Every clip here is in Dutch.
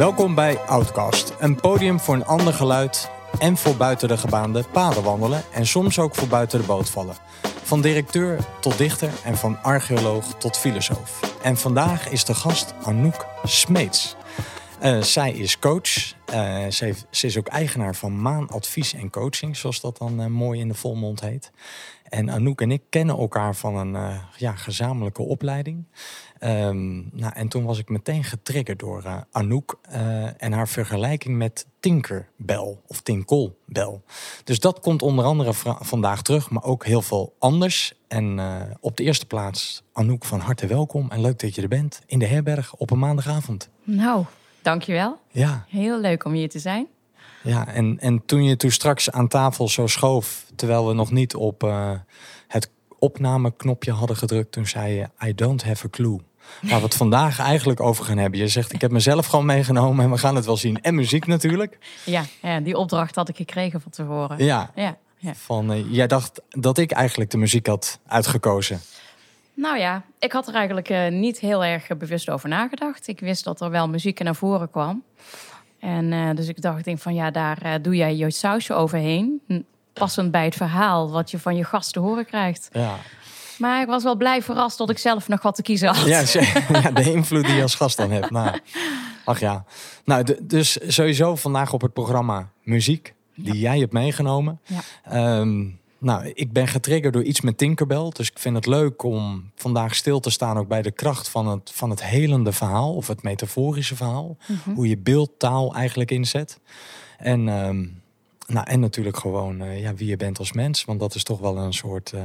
Welkom bij Outcast, een podium voor een ander geluid en voor buiten de gebaande paden wandelen en soms ook voor buiten de boot vallen. Van directeur tot dichter en van archeoloog tot filosoof. En vandaag is de gast Anouk Smeets. Uh, zij is coach. Uh, ze, is ook eigenaar van Maan Advies en Coaching, zoals dat dan uh, mooi in de volmond heet. En Anouk en ik kennen elkaar van een ja, gezamenlijke opleiding. Um, nou, en toen was ik meteen getriggerd door uh, Anouk uh, en haar vergelijking met Tinkerbell of Tinkelbell. Dus dat komt onder andere vandaag terug, maar ook heel veel anders. En op de eerste plaats, Anouk, van harte welkom en leuk dat je er bent in de herberg op een maandagavond. Nou, dankjewel. Ja. Heel leuk om hier te zijn. Ja, en, en toen je toen straks aan tafel zo schoof, terwijl we nog niet op het opnameknopje hadden gedrukt, toen zei je: I don't have a clue. Waar we het vandaag eigenlijk over gaan hebben. Je zegt, ik heb mezelf gewoon meegenomen en we gaan het wel zien. En muziek natuurlijk. Ja, ja die opdracht had ik gekregen van tevoren. Ja, ja, ja. Van, uh, jij dacht dat ik eigenlijk de muziek had uitgekozen. Nou ja, ik had er eigenlijk uh, niet heel erg bewust over nagedacht. Ik wist dat er wel muziek naar voren kwam. En uh, dus ik dacht, denk van ja, daar doe jij je sausje overheen. Passend bij het verhaal wat je van je gasten horen krijgt. Ja. Maar ik was wel blij verrast dat ik zelf nog wat te kiezen had. Ja, ja de invloed die je als gast dan hebt. Nou, ach ja. Nou, dus sowieso vandaag op het programma muziek die jij hebt meegenomen. Ja. Um, nou, ik ben getriggerd door iets met Tinkerbell. Dus ik vind het leuk om vandaag stil te staan ook bij de kracht van het, van het helende verhaal of het metaforische verhaal. Mm -hmm. Hoe je beeldtaal eigenlijk inzet. En, um, nou, en natuurlijk gewoon uh, ja, wie je bent als mens. Want dat is toch wel een soort uh,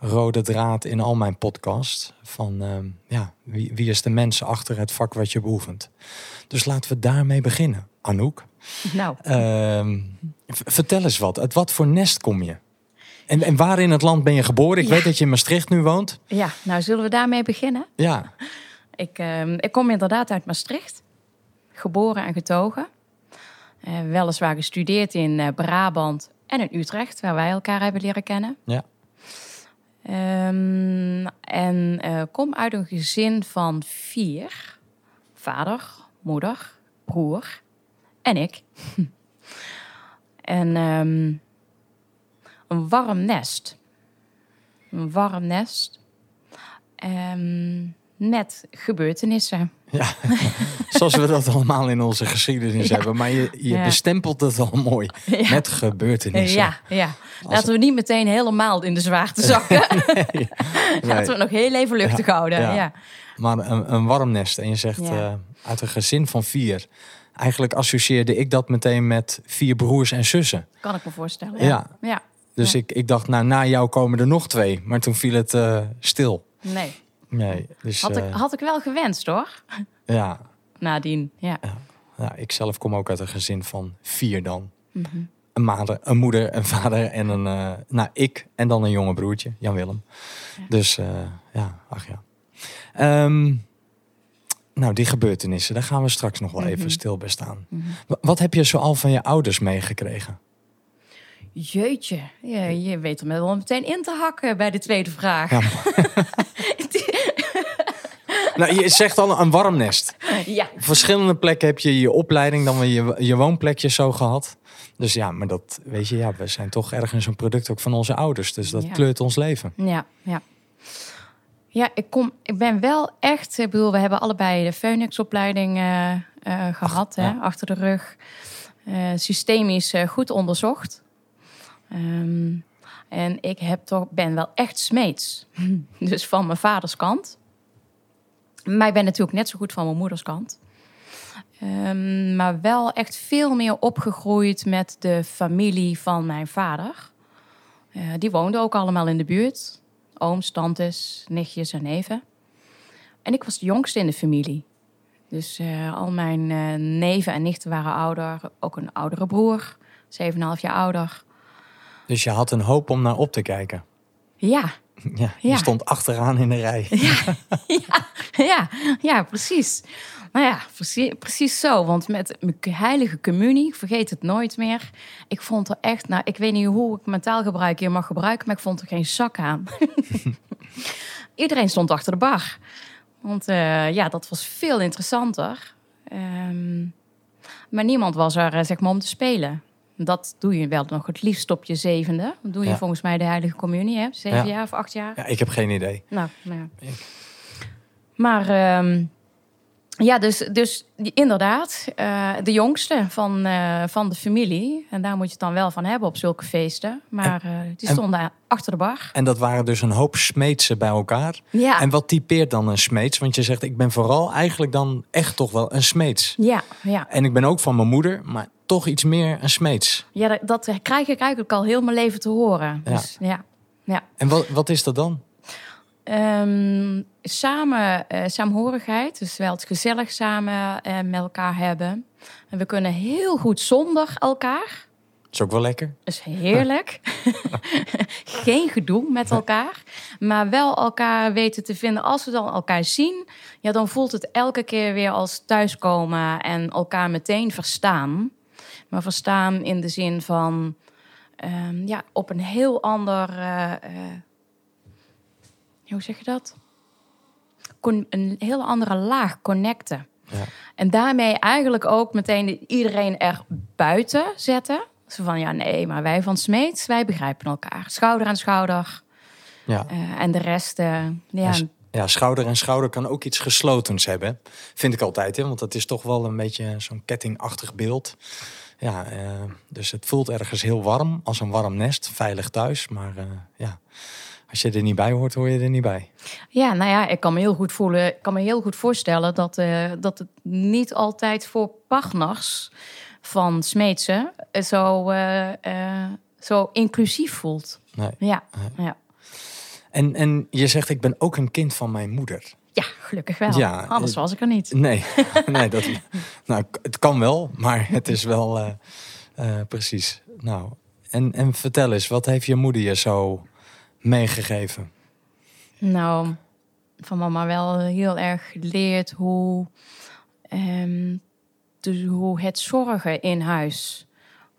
rode draad in al mijn podcasts. Van uh, ja, wie, wie is de mens achter het vak wat je beoefent. Dus laten we daarmee beginnen. Anouk. Nou. Uh, vertel eens wat. Uit wat voor nest kom je? En, en waar in het land ben je geboren? Ik ja. weet dat je in Maastricht nu woont. Ja, nou zullen we daarmee beginnen? Ja. Ik, uh, ik kom inderdaad uit Maastricht. Geboren en getogen. Uh, weliswaar gestudeerd in uh, Brabant en in Utrecht, waar wij elkaar hebben leren kennen. Ja. Um, en uh, kom uit een gezin van vier: vader, moeder, broer en ik. en um, een warm nest. Een warm nest. Um, met gebeurtenissen. Ja, zoals we dat allemaal in onze geschiedenis ja. hebben. Maar je, je ja. bestempelt het al mooi. Ja. Met gebeurtenissen. Ja, ja. laten we niet meteen helemaal in de zwaarte zakken. nee. Laten we nog heel even luchtig houden. Ja. Maar een, een, warm nest. En je zegt uh, uit een gezin van vier. Eigenlijk associeerde ik dat meteen met vier broers en zussen. Kan ik me voorstellen. Ja. ja. Dus Ik, ik dacht, nou, na jou komen er nog twee. Maar toen viel het uh, stil. Nee. Nee, dus, had, ik, uh, had ik wel gewenst hoor. Ja. Nadien, ja. ja. ik zelf kom ook uit een gezin van vier dan. Mm -hmm. Een, mader, een moeder, een vader en een... Uh, nou, ik en dan een jonge broertje, Jan-Willem. Ja. Dus uh, ja, ach ja. Um, nou, die gebeurtenissen, daar gaan we straks nog wel Mhm. even mm -hmm. stil bij staan. Mm -hmm. Wat heb je zoal van je ouders meegekregen? Jeetje, je, je weet er wel meteen in te hakken bij de tweede vraag. Ja, nou, je zegt al een warm nest. Ja. Verschillende plekken heb je je opleiding, dan weer je, je woonplekje zo gehad. Dus ja, maar dat weet je, ja, we zijn toch ergens een product ook van onze ouders. Dus dat Ja. kleurt ons leven. Ja, ja. Ja, ik, kom, ik ben wel echt... Ik bedoel, we hebben allebei de Phoenix-opleiding eh, eh, gehad, hè, ja. achter de rug. Eh, systemisch goed onderzocht. Ehm, en ik heb toch, ben wel echt smeets. dus van mijn vaders kant. Maar ik ben natuurlijk net zo goed van mijn moeders kant. Ehm, maar wel echt veel meer opgegroeid met de familie van mijn vader. Eh, die woonden ook allemaal in de buurt. Ooms, tantes, nichtjes en neven. En ik was de jongste in de familie. Dus eh, al mijn eh, neven en nichten waren ouder. Ook een oudere broer, 7,5 jaar ouder. Dus je had een hoop om naar op te kijken. Ja, Ja, je Ja. stond achteraan in de rij. ja, ja, ja, precies. Nou ja, precies, precies zo. Want met mijn heilige communie, ik vergeet het nooit meer. Ik vond er echt, nou, ik weet niet hoe ik mijn taalgebruik hier mag gebruiken, maar ik vond er geen zak aan. Iedereen stond achter de bar. Want eh, ja, dat was veel interessanter. Ehm, maar niemand was er, eh, zeg maar, om te spelen. Dat doe je wel nog het liefst op je zevende. Dat doe je Ja. volgens mij de Heilige Communie, hè? Zeven Ja. jaar of acht jaar. Ja, ik heb geen idee. Nou, nou ja. Ik- Maar ehm, ja, dus, dus inderdaad, eh, de jongste van, eh, van de familie. En daar moet je het dan wel van hebben op zulke feesten. Maar eh, die en- stonden achter de bar. En dat waren dus een hoop smeetsen bij elkaar. Ja, En wat typeert dan een smeets? Want je zegt, ik ben vooral eigenlijk dan echt toch wel een smeets. ja, ja. En ik ben ook van mijn moeder, maar toch iets meer een smeets. ja dat, dat krijg ik eigenlijk al heel mijn leven te horen. Ja. Dus ja, ja. En wat, wat is dat dan? Ehm, samen, eh, saamhorigheid, dus wel het gezellig samen eh, met elkaar hebben. En we kunnen heel goed zonder elkaar. Is ook wel lekker. Is heerlijk. Geen gedoe met elkaar. Maar wel elkaar weten te vinden. Als we dan elkaar zien, ja, dan voelt het elke keer weer als thuiskomen en elkaar meteen verstaan. Maar verstaan in de zin van ehm, ja, op een heel ander. eh, eh, hoe zeg je dat? Con- een heel andere laag connecten. Ja. En daarmee eigenlijk ook meteen iedereen er buiten zetten. Zo van, ja, nee, maar wij van Smeets, wij begrijpen elkaar. Schouder aan schouder. Ja. Eh, en de rest, ja, ja, schouder en schouder kan ook iets geslotens hebben. Vind ik altijd, hè? want dat is toch wel een beetje zo'n kettingachtig beeld. Ja, eh, dus het voelt ergens heel warm, als een warm nest, veilig thuis. Maar eh, ja, als je er niet bij hoort, hoor je er niet bij. ja, nou ja, ik kan me heel goed voelen. Ik kan me heel goed voorstellen dat, eh, dat het niet altijd voor partners van Smeetsen zo, zo inclusief voelt. Nee. Ja, ja. En, en je zegt, ik ben ook een kind van mijn moeder. Ja gelukkig wel. Ja, Anders eh, was ik er niet. Nee, nee dat, nou, het kan wel, maar het is wel eh, eh, precies. Nou, en, en vertel eens, wat heeft je moeder je zo meegegeven? Nou, van mama wel heel erg geleerd hoe, ehm, dus hoe het zorgen in huis.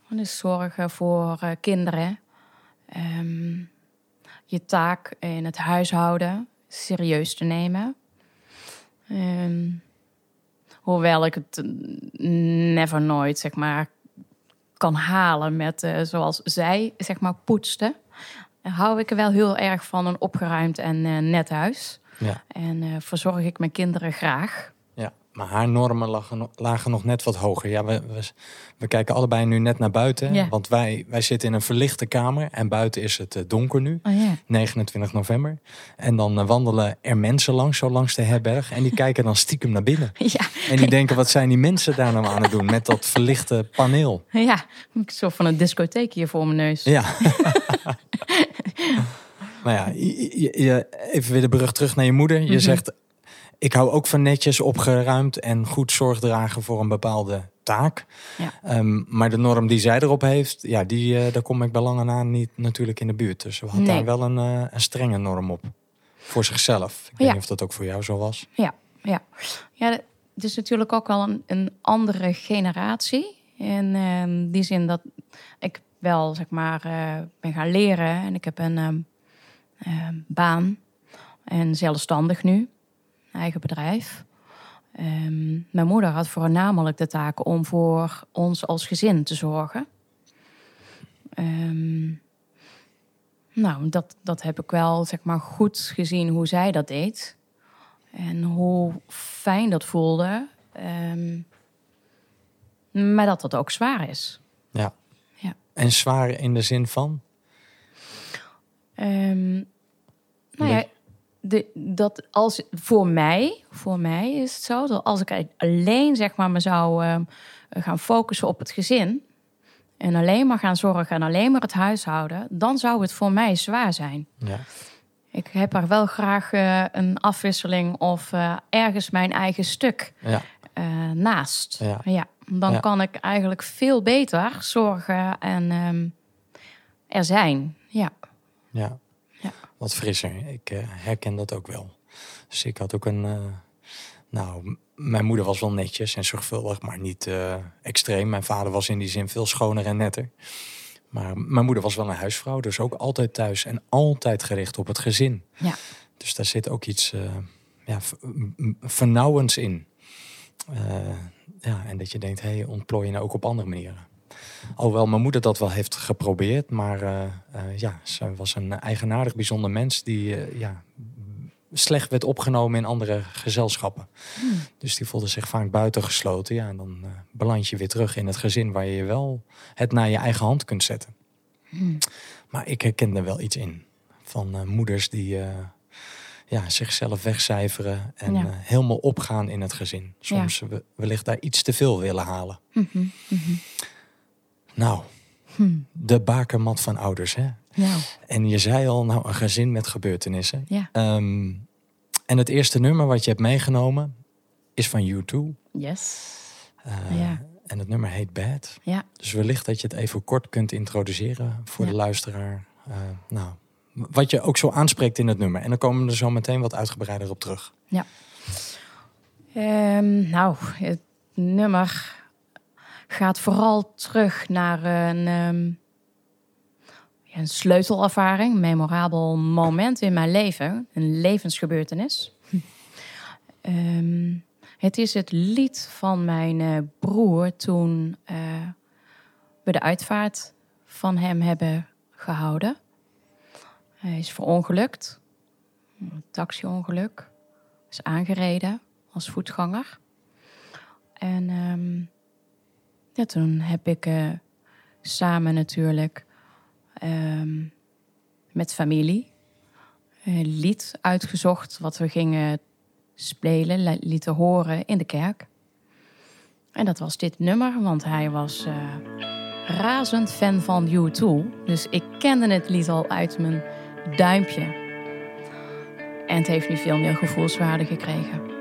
Dus zorgen voor kinderen. Ehm, je taak in het huishouden serieus te nemen. Ehm, hoewel ik het never nooit, zeg maar, kan halen met eh, zoals zij, zeg maar, poetste hou ik er wel heel erg van een opgeruimd en eh, net huis. Ja. En eh, verzorg ik mijn kinderen graag. Maar haar normen lagen, nog- lagen nog net wat hoger. Ja, we, we, we kijken allebei nu net naar buiten. Ja. Want wij, wij zitten in een verlichte kamer. En buiten is het eh, donker nu, Oh ja. 29 november. En dan eh, wandelen er mensen langs, zo langs de herberg. En die kijken dan stiekem naar binnen. Ja, En die denken, wat zijn die mensen daar nou aan het doen met dat verlichte paneel? ja. Ik zo van een discotheek hier voor mijn neus. Ja. maar ja, even weer de brug terug naar je moeder. Je Mhm. zegt, ik hou ook van netjes, opgeruimd en goed zorg dragen voor een bepaalde taak. Ja. Ehm, maar de norm die zij erop heeft, ja, die, eh, daar kom ik bij lange na niet natuurlijk in de buurt. Dus ze had Nee. daar wel een, eh, een strenge norm op. Voor zichzelf. Ik weet niet of dat ook voor jou zo was. Ja, ja. ja het is natuurlijk ook wel een, een andere generatie. In ehm, die zin dat ik wel, zeg maar, eh, ben gaan leren. En ik heb een ehm, baan. En zelfstandig nu. Eigen bedrijf. Ehm, mijn moeder had voornamelijk de taak om voor ons als gezin te zorgen. Ehm, nou, dat, dat heb ik wel, zeg maar, goed gezien hoe zij dat deed. En hoe fijn dat voelde. Ehm, maar dat dat ook zwaar is. Ja. Ja. En zwaar in de zin van? Ehm, nou ja, de, dat als voor mij, voor mij is het zo dat als ik alleen zeg maar me zou ehm, gaan focussen op het gezin en alleen maar gaan zorgen en alleen maar het huishouden, dan zou het voor mij zwaar zijn. Ja. Ik heb er wel graag eh, een afwisseling of eh, ergens mijn eigen stuk Ja. eh, naast. Ja. dan kan ik eigenlijk veel beter zorgen en ehm, er zijn. Ja. Ja. Wat frisser. Ik eh, herken dat ook wel. Dus ik had ook een. eh, nou, mijn moeder was wel netjes en zorgvuldig, maar niet eh, extreem. Mijn vader was in die zin veel schoner en netter. Maar mijn moeder was wel een huisvrouw, dus ook altijd thuis en altijd gericht op het gezin. Ja. Dus daar zit ook iets ja, vernauwends in. ja, en dat je denkt, hé, hey, ontplooi je nou ook op andere manieren. Alhoewel mijn moeder dat wel heeft geprobeerd, maar ja, ze was een eigenaardig, bijzonder mens die ja, slecht werd opgenomen in andere gezelschappen. Hmm. Dus die voelde zich vaak buitengesloten. Ja, en dan uh, beland je weer terug in het gezin waar je wel het naar je eigen hand kunt zetten. Hmm. Maar ik herken er wel iets in. Van uh, moeders die uh, ja, zichzelf wegcijferen en ja. helemaal opgaan in het gezin. Soms ja. wellicht daar iets te veel willen halen. Mm -hmm. Mm -hmm. Nou, hmm. de bakermat van ouders, hè? Ja. En je zei al, nou, een gezin met gebeurtenissen. Ja. Um, en het eerste nummer wat je hebt meegenomen is van U2. Yes. Uh, ja. En het nummer heet Bad. Ja. Dus wellicht dat je het even kort kunt introduceren voor de luisteraar. Uh, nou, wat je ook zo aanspreekt in het nummer. En dan komen we er zo meteen wat uitgebreider op terug. Ja. Um, nou, het nummer gaat vooral terug naar een, um, een sleutelervaring, een memorabel moment in mijn leven, een levensgebeurtenis. um, het is het lied van mijn uh, broer toen uh, we de uitvaart van hem hebben gehouden. Hij is verongelukt, een taxiongeluk, is aangereden als voetganger. En um, ja, toen heb ik uh, samen natuurlijk um, met familie een lied uitgezocht wat we gingen spelen, lieten horen in de kerk. En dat was dit nummer, want hij was uh, razend fan van U2. Dus ik kende het lied al uit mijn duimpje. En het heeft nu veel meer gevoelswaarde gekregen.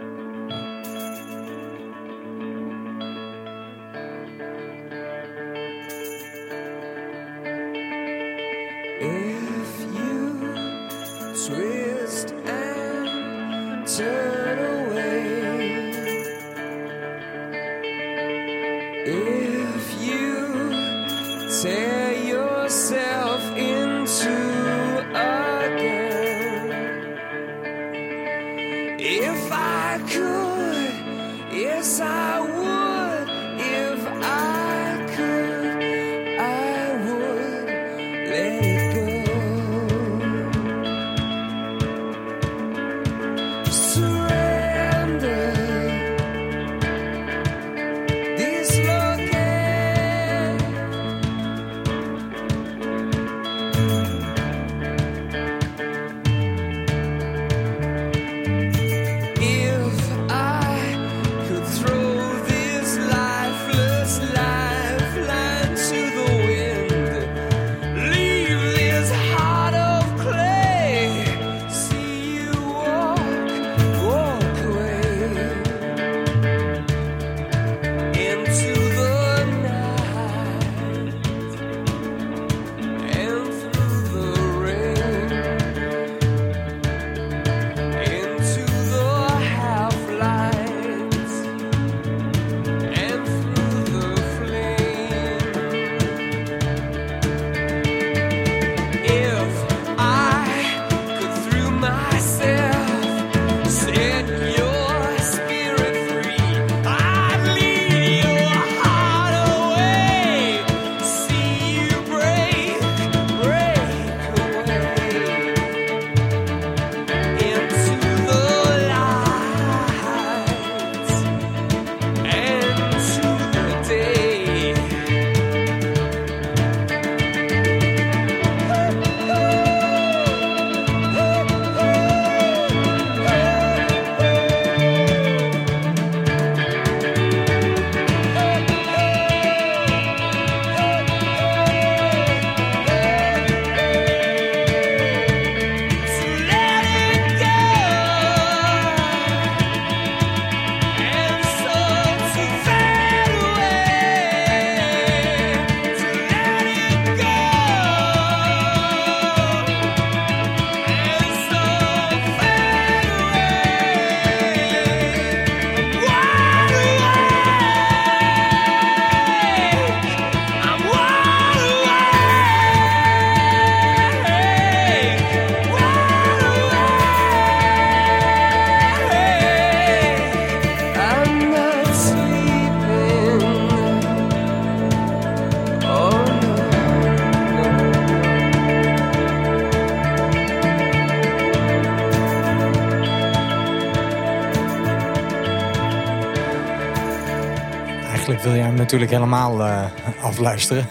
Natuurlijk helemaal eh, afluisteren.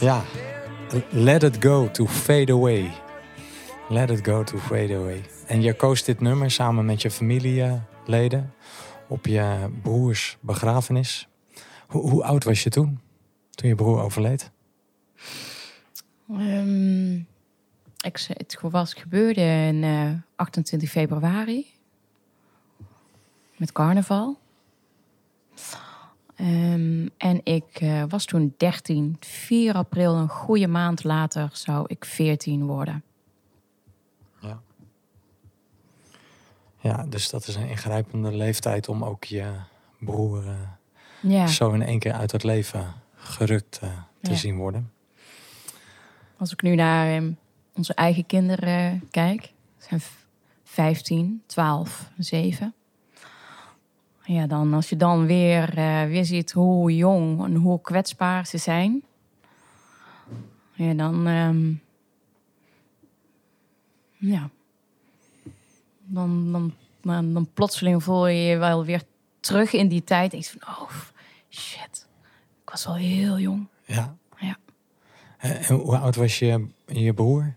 ja, let it go to fade away. Let it go to fade away. En je koos dit nummer samen met je familieleden op je broers begrafenis. Hoe, oud was je toen? Toen je broer overleed? Ehm, ik, het was gebeurde in eh, 28 februari. Met carnaval. Ehm, en ik eh, was toen 13. 4 april, een goede maand later, zou ik 14 worden. Ja. Ja, dus dat is een ingrijpende leeftijd om ook je broer eh, Ja, zo in één keer uit het leven gerukt eh, te Ja. zien worden. als ik nu naar ehm, onze eigen kinderen kijk, zijn v- 15, 12, 7. Ja, dan als je dan weer, eh, weer ziet hoe jong en hoe kwetsbaar ze zijn. Ja, dan... ehm, ja. Dan, dan, dan, dan plotseling voel je je wel weer terug in die tijd. Ik van, oh, shit. Ik was wel heel jong. Ja. Ja. En hoe oud was je, je broer?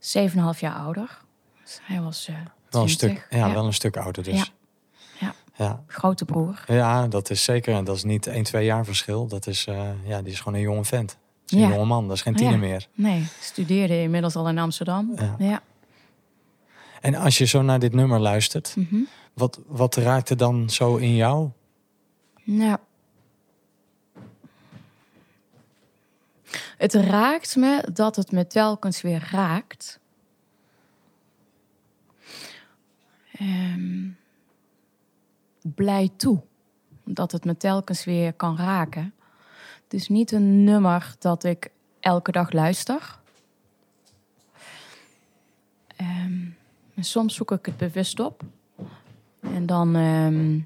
7,5 jaar ouder. Dus hij was Wel een 20. stuk, ja, wel een stuk ouder dus. Ja. Ja. Grote broer. Ja, dat is zeker. En dat is niet 1, 2 jaar verschil. Dat is, eh, ja, die is gewoon een jonge vent. Een Ja. jonge man, dat is geen Ja. tiener meer. Nee, studeerde inmiddels al in Amsterdam. Ja. Ja. En als je zo naar dit nummer luistert, Mhm. wat, wat raakte dan zo in jou? Ja. Het raakt me dat het me telkens weer raakt. Ehm, blij toe dat het me telkens weer kan raken. Het is niet een nummer dat ik elke dag luister. Ehm, soms zoek ik het bewust op. En dan, ehm,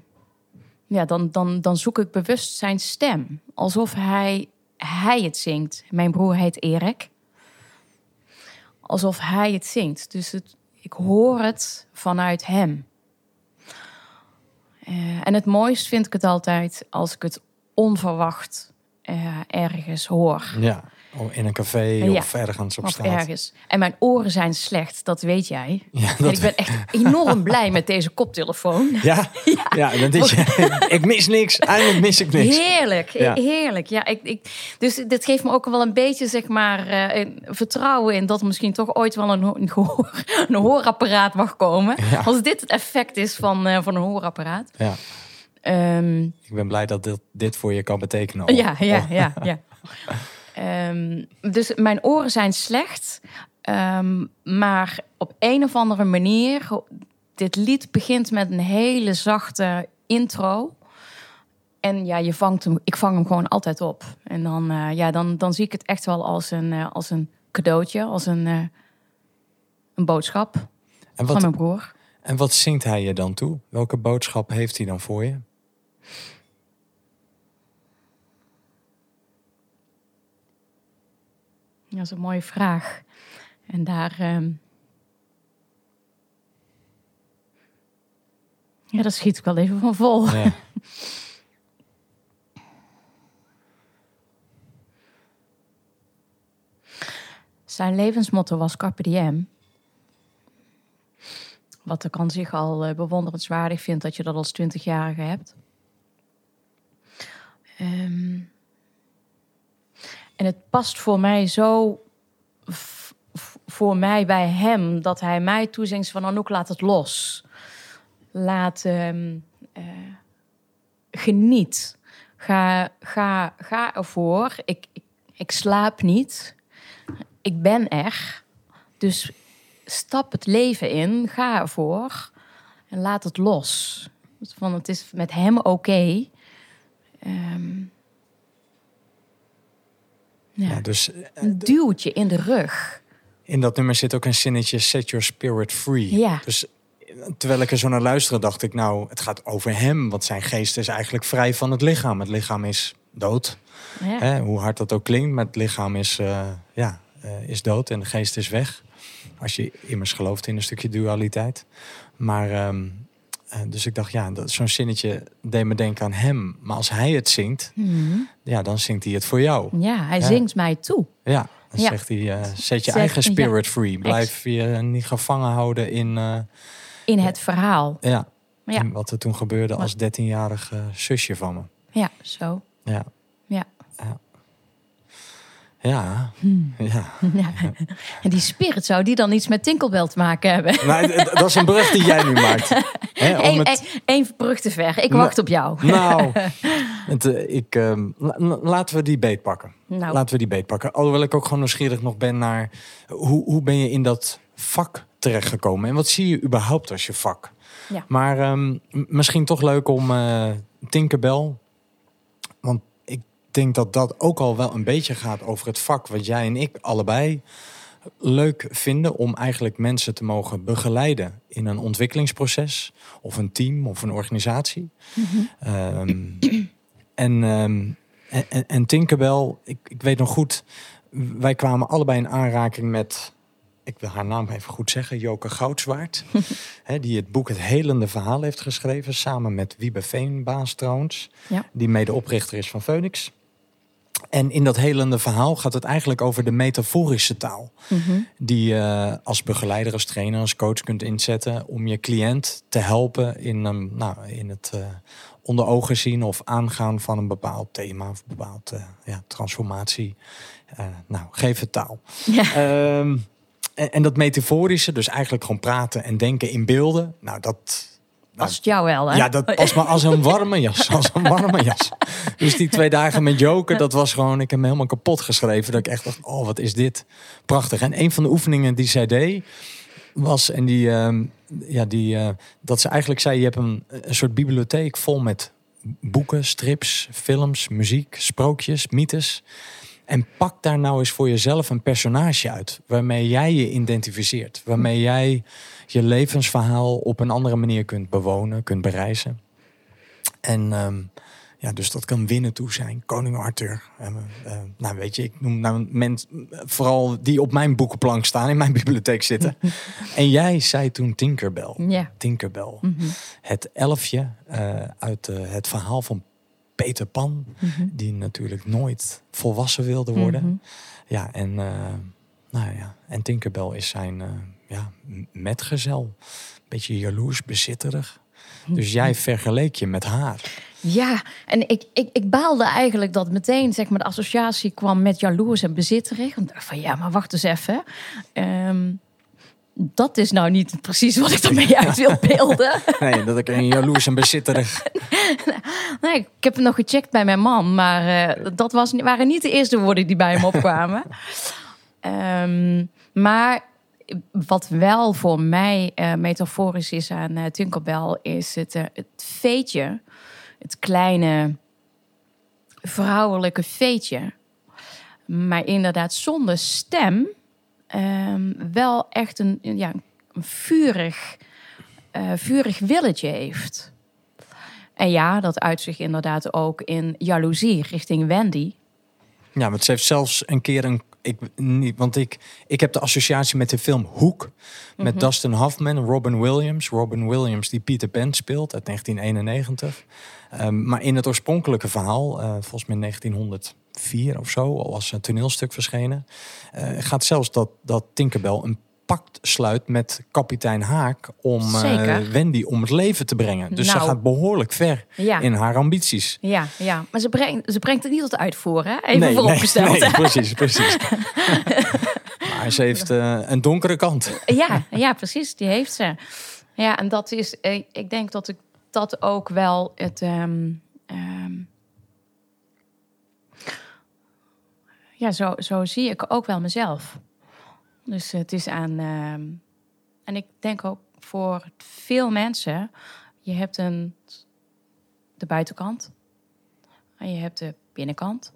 ja, dan, dan, dan zoek ik bewust zijn stem. Alsof hij, hij het zingt. Mijn broer heet Erik. Alsof hij het zingt. Dus ik hoor het vanuit hem. Eh, en het mooist vind ik het altijd als ik het onverwacht eh, ergens hoor. Ja, oh, in een café Ja. of ergens op Of straat. ergens. En mijn oren zijn slecht, dat weet jij. Ja, En dat, ik ben echt enorm blij met deze koptelefoon. ja? ja. denk je, ik mis niks. Eindelijk mis ik niks. Heerlijk, Ja. heerlijk. Ja, ik, ik, dus dit geeft me ook wel een beetje zeg maar, eh, vertrouwen in dat er misschien toch ooit wel een, een, gehoor, een hoorapparaat mag komen. Als dit het effect is van, eh, van een hoorapparaat. Ja, Ehm, ik ben blij dat dit, dit voor je kan betekenen. Ja, ja, ja, ja. Ehm, dus mijn oren zijn slecht. Ehm, maar op een of andere manier... Dit lied begint met een hele zachte intro. En ja, je vangt hem, ik vang hem gewoon altijd op. En dan, eh, ja, dan, dan zie ik het echt wel als een, eh, als een cadeautje. Als een, eh, een boodschap En van mijn broer. en wat zingt hij je dan toe? Welke boodschap heeft hij dan voor je? Dat is een mooie vraag. En daar. ehm, Ja, daar schiet ik wel even van vol. Ja. Zijn levensmotto was Carpe Diem. Wat ik aan zich al eh, bewonderenswaardig vind dat je dat als twintigjarige hebt. Ehm, en het past voor mij zo voor mij bij hem dat hij mij toezingt van Anouk, laat het los. Laat ehm, eh, geniet. Ga, ga, ga ervoor. Ik, ik, slaap niet. Ik ben er. Dus stap het leven in. Ga ervoor. En laat het los. Van het is met hem oké. Ehm, ja. Ja, dus Een duwtje in de rug. in dat nummer zit ook een zinnetje set your spirit free. Ja. Dus terwijl ik er zo naar luisterde, dacht ik, nou, het gaat over hem. Want zijn geest is eigenlijk vrij van het lichaam. Het lichaam is dood. Ja. Hè? Hoe hard dat ook klinkt, maar het lichaam is, eh, ja, eh, is dood en de geest is weg. Als je immers gelooft in een stukje dualiteit. Maar ehm, Eh, dus ik dacht, ja, dat- zo'n zinnetje deed me denken aan hem. Maar als hij het zingt, Mhm. ja, dan zingt hij het voor jou. Ja, hij Ja. zingt mij toe. Ja, dan Ja. zegt hij, eh, zet je Zeg- eigen ja. spirit free. Blijf je niet gevangen houden in, eh, In het verhaal. ja, wat er toen gebeurde als 13-jarig eh, zusje van me. Ja, zo. Ja. Ja. Ja. Ja. Hmm. ja. Ja. En die spirit zou die dan iets met Tinkelbell te maken hebben? Nou, dat is een brug die jij nu maakt. Eén het- één brug te ver. Ik Nou, wacht op jou. Nou, het, eh, ik, ehm, la- la- laten we die beet pakken. Nou, Laten we die beet pakken. Alhoewel ik ook gewoon nieuwsgierig nog ben naar... hoe, hoe ben je in dat vak terechtgekomen? En wat zie je überhaupt als je vak? Ja. Maar ehm, misschien toch leuk om eh Tinkerbell... Denk dat dat ook al wel een beetje gaat over het vak... wat jij en ik allebei leuk vinden... om eigenlijk mensen te mogen begeleiden in een ontwikkelingsproces... of een team of een organisatie. En, ehm, en, en, en Tinkerbell, ik, ik weet nog goed, wij kwamen allebei in aanraking met, ik wil haar naam even goed zeggen, Joke Goudswaard. hè, die het boek Het Helende Verhaal heeft geschreven, samen met Wiebe Veenbaas trouwens. Ja. Die medeoprichter is van Phoenix. En in dat helende verhaal gaat het eigenlijk over de metaforische taal mhm. die je als begeleider, als trainer, als coach kunt inzetten om je cliënt te helpen in, um, nou, in het eh, onder ogen zien of aangaan van een bepaald thema of een bepaald eh, ja, transformatie. Eh, nou, geef het taal. Ja. Ehm, en, en dat metaforische, dus eigenlijk gewoon praten en denken in beelden. Nou, dat. Nou, Past jou wel, hè? ja, dat past me als een warme jas. Als een warme jas. Dus die twee dagen met Joker, dat was gewoon... Ik heb me helemaal kapot geschreven. Dat ik echt dacht, oh, wat is dit prachtig. En een van de oefeningen die zij deed... was, en die, ehm, ja, die, eh, dat ze eigenlijk zei... je hebt een, een soort bibliotheek vol met boeken, strips, films, muziek, sprookjes, mythes... En pak daar nou eens voor jezelf een personage uit. Waarmee jij je identificeert. Waarmee jij je levensverhaal op een andere manier kunt bewonen, kunt bereizen. En ehm, ja, dus dat kan winnen toe zijn. Koning Arthur. Eh, eh, nou, weet je, ik noem nou mensen, vooral die op mijn boekenplank staan, in mijn bibliotheek zitten. en jij zei toen Tinkerbell. Ja. Tinkerbell. Mhm. Het elfje eh, uit het verhaal van Peter Pan, Mhm. die natuurlijk nooit volwassen wilde worden. Mhm. Ja, en, eh, nou ja, en Tinkerbell is zijn eh, ja, metgezel. Beetje jaloers, bezitterig. Dus jij vergeleek je met haar. Ja, en ik, ik, ik baalde eigenlijk dat meteen zeg maar, de associatie kwam met jaloers en bezitterig. Want ik dacht van ja, maar wacht eens even. Ehm, dat is nou niet precies wat ik ermee uit wil beelden. Nee, dat ik een jaloers en bezitterig... Nee, ik heb het nog gecheckt bij mijn man, maar eh, dat was, waren niet de eerste woorden die bij hem opkwamen. Ehm, maar wat wel voor mij eh, metaforisch is aan eh Tinkerbell, is het, het veetje, het kleine vrouwelijke veetje. Maar inderdaad zonder stem, ehm, wel echt een, ja, een vurig, eh, vurig willetje heeft. En ja, dat uit zich inderdaad ook in jaloezie richting Wendy. Ja, want ze heeft zelfs een keer een... Ik, niet, want ik, ik heb de associatie met de film Hoek. Met Dustin Hoffman Robin Williams. Robin Williams die Peter Pan speelt uit 1991. Ehm, maar in het oorspronkelijke verhaal, eh, volgens mij 1904 of zo... al was een toneelstuk verschenen... eh, gaat zelfs dat, dat Tinkerbell een pact sluit met kapitein Haak... om eh. Wendy om het leven te brengen. Dus ze Nou. gaat behoorlijk ver Ja, in haar ambities. ja, ja. maar ze brengt, ze brengt het niet tot uitvoer, hè? Even vooropgesteld. Nee, precies, precies. maar ze heeft eh, een donkere kant. Ja, ja, precies. Die heeft ze. Ja, en dat is, ik denk dat ik dat ook wel het. ehm, ja, zo, zo zie ik ook wel mezelf. Dus het is aan. ehm, en ik denk ook voor veel mensen, je hebt een, de buitenkant en je hebt de binnenkant.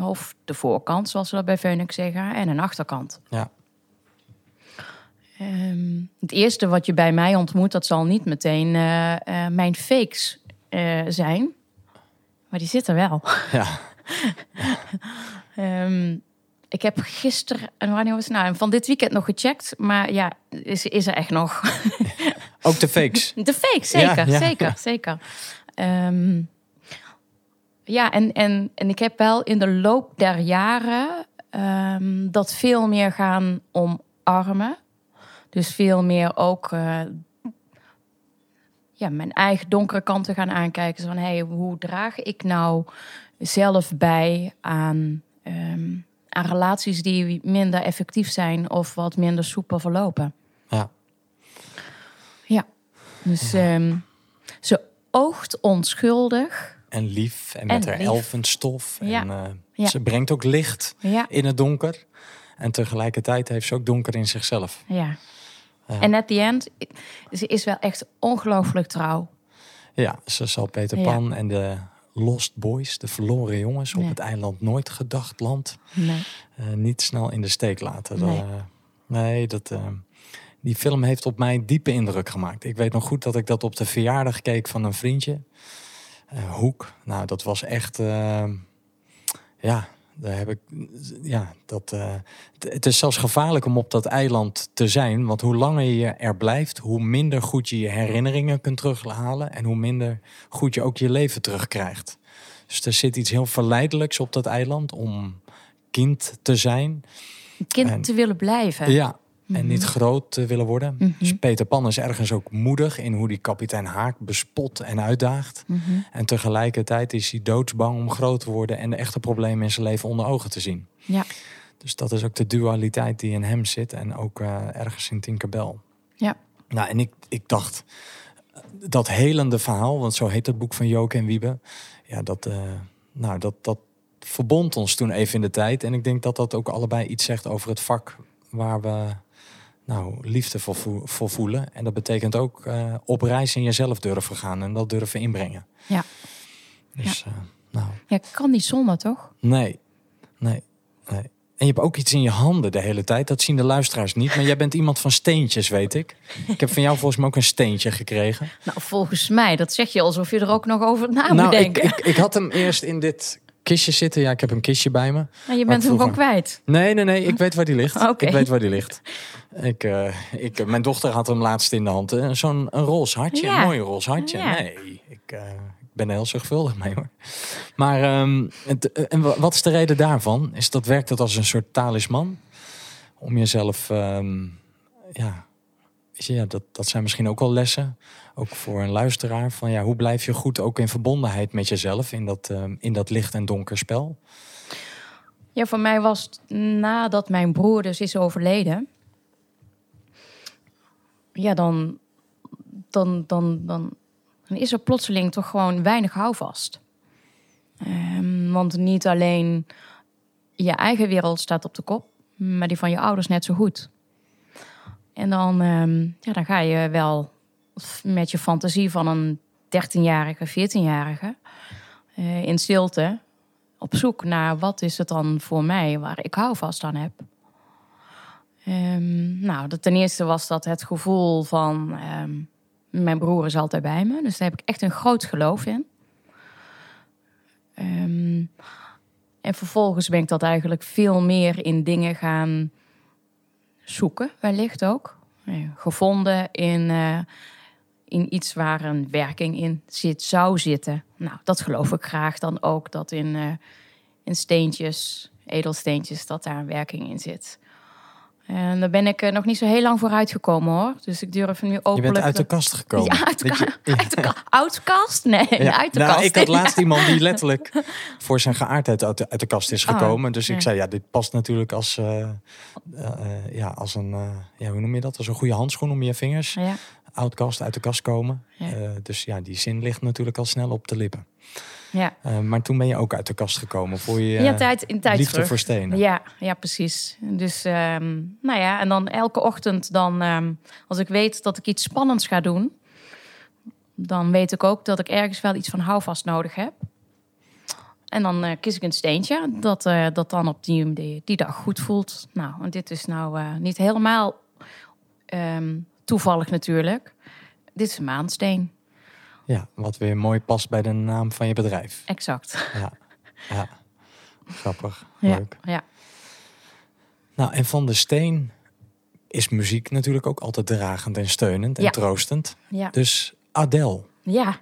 Of de voorkant, zoals we dat bij Phoenix zeggen, en een achterkant. Ja. Ehm, het eerste wat je bij mij ontmoet, dat zal niet meteen eh, eh, mijn fakes eh, zijn. Maar die zitten wel. Ja. Ehm, ik heb gisteren, en wanneer was het nou? Van dit weekend nog gecheckt. Maar ja, is, is er echt nog. Ook de fakes. De fake, zeker, Ja, ja, zeker, zeker. Ehm, ja, en, en, en ik heb wel in de loop der jaren ehm, dat veel meer gaan omarmen. Dus veel meer ook eh, ja, mijn eigen donkere kanten gaan aankijken. Zo van, hey, hoe draag ik nou zelf bij aan, ehm, aan relaties die minder effectief zijn of wat minder soepel verlopen? Ja. Ja, dus ehm, ze oogt onschuldig. En lief. En met En haar lief. elfenstof. Ja. En eh, Ja. ze brengt ook licht in het donker. En tegelijkertijd heeft ze ook donker in zichzelf. ja. En at the end, ze is wel echt ongelooflijk trouw. Ja, ze zal Peter. Pan en de Lost Boys, de verloren jongens op het eiland nooit gedacht land, Nee. eh, niet snel in de steek laten. Nee. Dat, eh, nee, dat, eh, die film heeft op mij diepe indruk gemaakt. Ik weet nog goed dat ik dat op de verjaardag keek van een vriendje. Hoek. Nou, dat was echt. ja, daar heb ik. Ja, dat. eh, het- is zelfs gevaarlijk om op dat eiland te zijn. Want hoe langer je er blijft, hoe minder goed je je herinneringen kunt terughalen. En hoe minder goed je ook je leven terugkrijgt. Dus er zit iets heel verleidelijks op dat eiland om kind te zijn. Kind En- te willen blijven. Ja, en niet groot te willen worden. Mhm. Dus Peter Pan is ergens ook moedig in hoe die kapitein Haak bespot en uitdaagt. Mhm. En tegelijkertijd is hij doodsbang om groot te worden en de echte problemen in zijn leven onder ogen te zien. Ja. Dus dat is ook de dualiteit die in hem zit en ook eh, ergens in Tinkerbell. Ja. Nou, en ik, ik dacht, eh, dat helende verhaal, want zo heet het boek van Joke en Wiebe. Ja, dat, eh, nou, dat, dat verbond ons toen even in de tijd. En ik denk dat dat ook allebei iets zegt over het vak waar we nou, liefde voor, voe- voor voelen. En dat betekent ook eh, op reis in jezelf durven gaan en dat durven inbrengen. Ja. Dus, eh, nou, Ja, kan niet zonder, toch? nee, nee, nee. En je hebt ook iets in je handen de hele tijd. Dat zien de luisteraars niet. Maar jij bent iemand van steentjes, weet ik. Ik heb van jou volgens mij ook een steentje gekregen. Nou, volgens mij, dat zeg je alsof je er ook nog over na moet nou, ik, denken. ik, ik had hem eerst in dit kistje zitten. Ja, ik heb een kistje bij me. Maar je bent hem gewoon kwijt. Nee, nee, nee. Ik weet waar die ligt. Oké. Ik weet waar die ligt. Ik, eh, ik, mijn dochter had hem laatst in de hand. Zo'n een roze hartje. Ja. Een mooi roze hartje. Ja. Nee, ik, eh, ik ben er heel zorgvuldig mee hoor. Maar ehm, het, eh, en wa- wat is de reden daarvan? Is dat werkt het als een soort talisman? Om jezelf... ehm, ja, ja dat, dat zijn misschien ook wel lessen. Ook voor een luisteraar. Van ja, hoe blijf je goed ook in verbondenheid met jezelf. In dat, ehm, in dat licht en donker spel. Ja, voor mij was het nadat mijn broer dus is overleden. Ja, dan, dan, dan, dan, dan is er plotseling toch gewoon weinig houvast. Ehm, want niet alleen je eigen wereld staat op de kop, maar die van je ouders net zo goed. En dan, ehm, ja, dan ga je wel met je fantasie van een 13-jarige, 14-jarige eh, in stilte op zoek naar wat is het dan voor mij waar ik houvast aan heb. Ehm, nou, ten eerste was dat het gevoel van ehm, mijn broer is altijd bij me. Dus daar heb ik echt een groot geloof in. Ehm, en vervolgens ben ik dat eigenlijk veel meer in dingen gaan zoeken, wellicht ook. Eh, Gevonden in, eh, in iets waar een werking in zit, zou zitten. Nou, dat geloof ik graag dan ook, dat in, eh, in steentjes, edelsteentjes, dat daar een werking in zit. En daar ben ik eh, nog niet zo heel lang voor uitgekomen hoor. Dus ik durf nu Je openlijk... bent uit de kast gekomen. Ja, uit de, je- ka- uit de ka- uit de kast? Nee, Ja. uit de nou, kast. Ik had laatst iemand die letterlijk voor zijn geaardheid uit de, uit de kast is Oh, gekomen. dus ik zei, ja, dit past natuurlijk als, eh, ja, als een, ja, hoe noem je dat? Als een goede handschoen om je vingers. Ja, Oud kast, uit de kast komen. Ja. Eh, dus ja, die zin ligt natuurlijk al snel op de lippen. ja. Eh, maar toen ben je ook uit de kast gekomen voor je ja, tijd, in tijd liefde terug. voor stenen. Ja, ja, precies. Dus, ehm, nou ja, en dan elke ochtend dan, ehm, als ik weet dat ik iets spannends ga doen, dan weet ik ook dat ik ergens wel iets van houvast nodig heb. En dan eh, kies ik een steentje dat, dat dan op die, die, die dag goed voelt. Nou, en dit is nou niet helemaal ehm, toevallig natuurlijk. Dit is een maansteen, Ja, wat weer mooi past bij de naam van je bedrijf. exact. Ja, ja. grappig, Ja, leuk. ja. Nou, en van de steen is muziek natuurlijk ook altijd dragend en steunend en Ja. troostend. Ja. Dus Adele, Ja.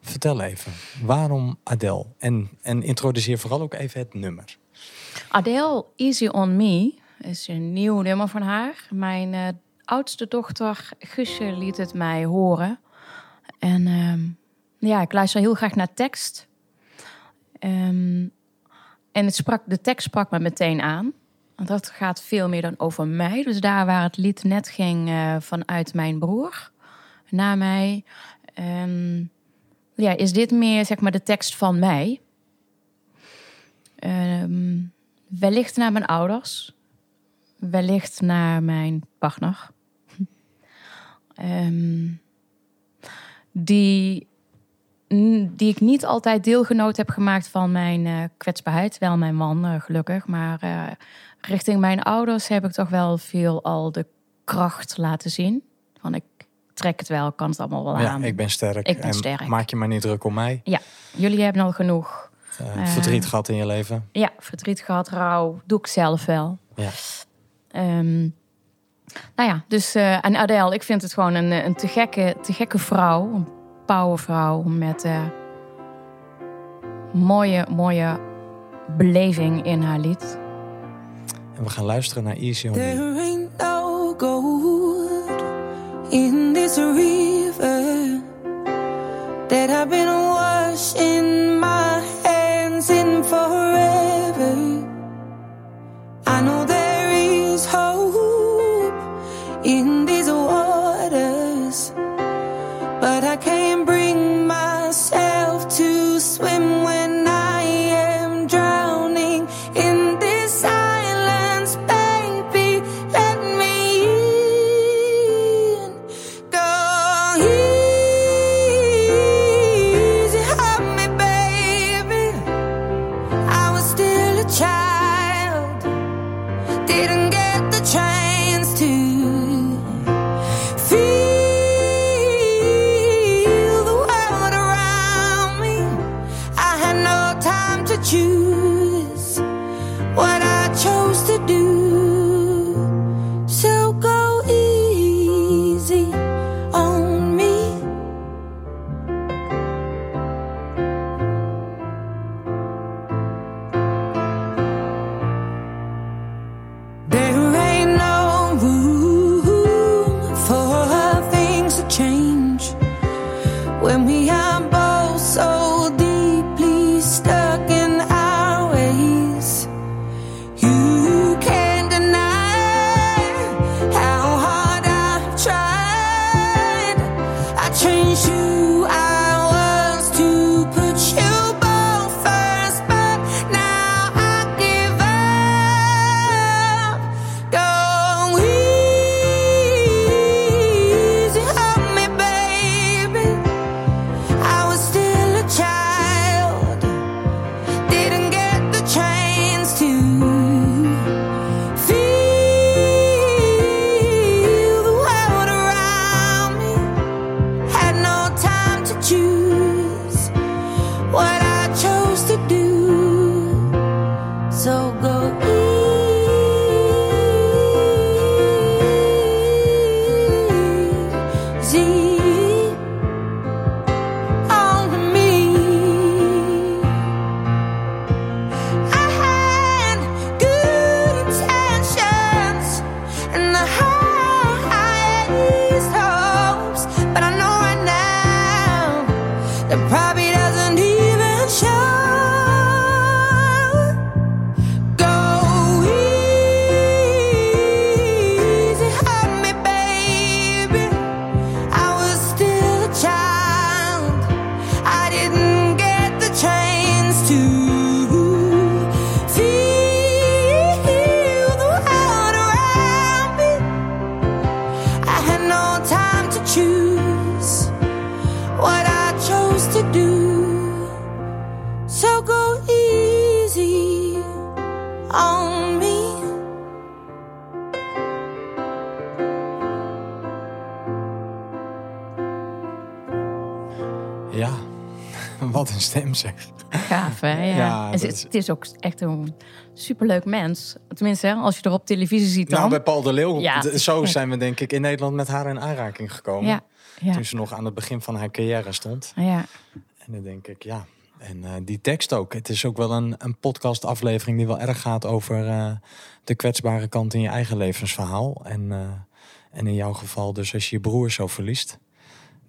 vertel even, waarom Adele? En, en introduceer vooral ook even het nummer. Adele, Easy on Me, is een nieuw nummer van haar. Mijn eh, oudste dochter, Guusje, liet het mij horen. En ehm, ja, ik luister heel graag naar tekst. Ehm, en het sprak, de tekst sprak me meteen aan. Want dat gaat veel meer dan over mij. Dus daar waar het lied net ging eh, vanuit mijn broer naar mij... ehm, ja, is dit meer zeg maar de tekst van mij. Wellicht naar mijn ouders. Wellicht naar mijn partner. Ehm, die, die ik niet altijd deelgenoot heb gemaakt van mijn eh, kwetsbaarheid. Wel mijn man, eh, gelukkig. Maar eh, richting mijn ouders heb ik toch wel veel al de kracht laten zien. Van ik trek het wel, kan het allemaal wel Ja, aan. ik ben sterk. Ik ben en sterk. Maak je maar niet druk om mij. Jullie hebben al genoeg verdriet gehad in je leven. Ja, verdriet gehad, rouw, doe ik zelf wel. Ja. Ehm, nou ja, dus eh en Adele, ik vind het gewoon een, een te, gekke, te gekke vrouw. Een powervrouw met eh, mooie, mooie beleving in haar lied. En we gaan luisteren naar Easy on Me. There ain't no gold in this river that I've been washing my hands in forever. I know there Wat een stem zeg. Gaaf, hè? Ja. Ja, het, is- het is ook echt een superleuk mens. Tenminste, hè, als je er op televisie ziet dan. Nou, bij Paul de Leeuw, Ja, zo zijn we denk ik in Nederland met haar in aanraking gekomen. ja, ja, Toen ze nog aan het begin van haar carrière stond. ja. En dan denk ik, ja. En eh, die tekst ook. Het is ook wel een, een podcastaflevering die wel erg gaat over eh, de kwetsbare kant in je eigen levensverhaal. En, eh, en in jouw geval dus als je je broer zo verliest.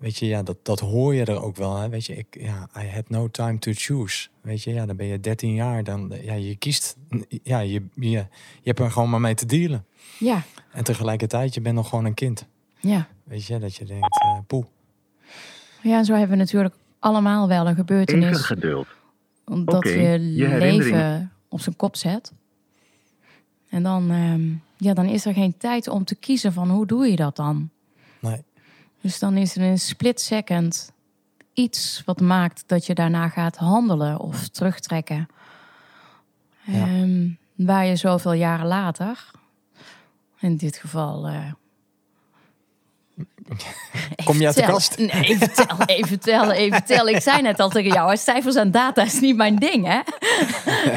Weet je, ja, dat, dat hoor je er ook wel. Hè? Weet je, ik, ja, I had no time to choose. Weet je, ja, dan ben je 13 jaar. Dan, ja, je kiest, ja, je, je, je hebt er gewoon maar mee te dealen. ja, En tegelijkertijd, je bent nog gewoon een kind. ja. Weet je, dat je denkt, eh poeh. Ja, en zo hebben we natuurlijk allemaal wel een Even gebeurtenis geduld. dat Oké, je, je leven op zijn kop zet. En dan, ehm, ja, dan is er geen tijd om te kiezen van hoe doe je dat dan? Nee. Dus dan is er in een split second iets wat maakt dat je daarna gaat handelen of terugtrekken. Ja. Ehm, waar je zoveel jaren later, in dit geval. eh, Kom je uit de kast? Nee, even tellen, even tellen, even tellen. Ik zei net al tegen jou, cijfers en data is niet mijn ding, hè?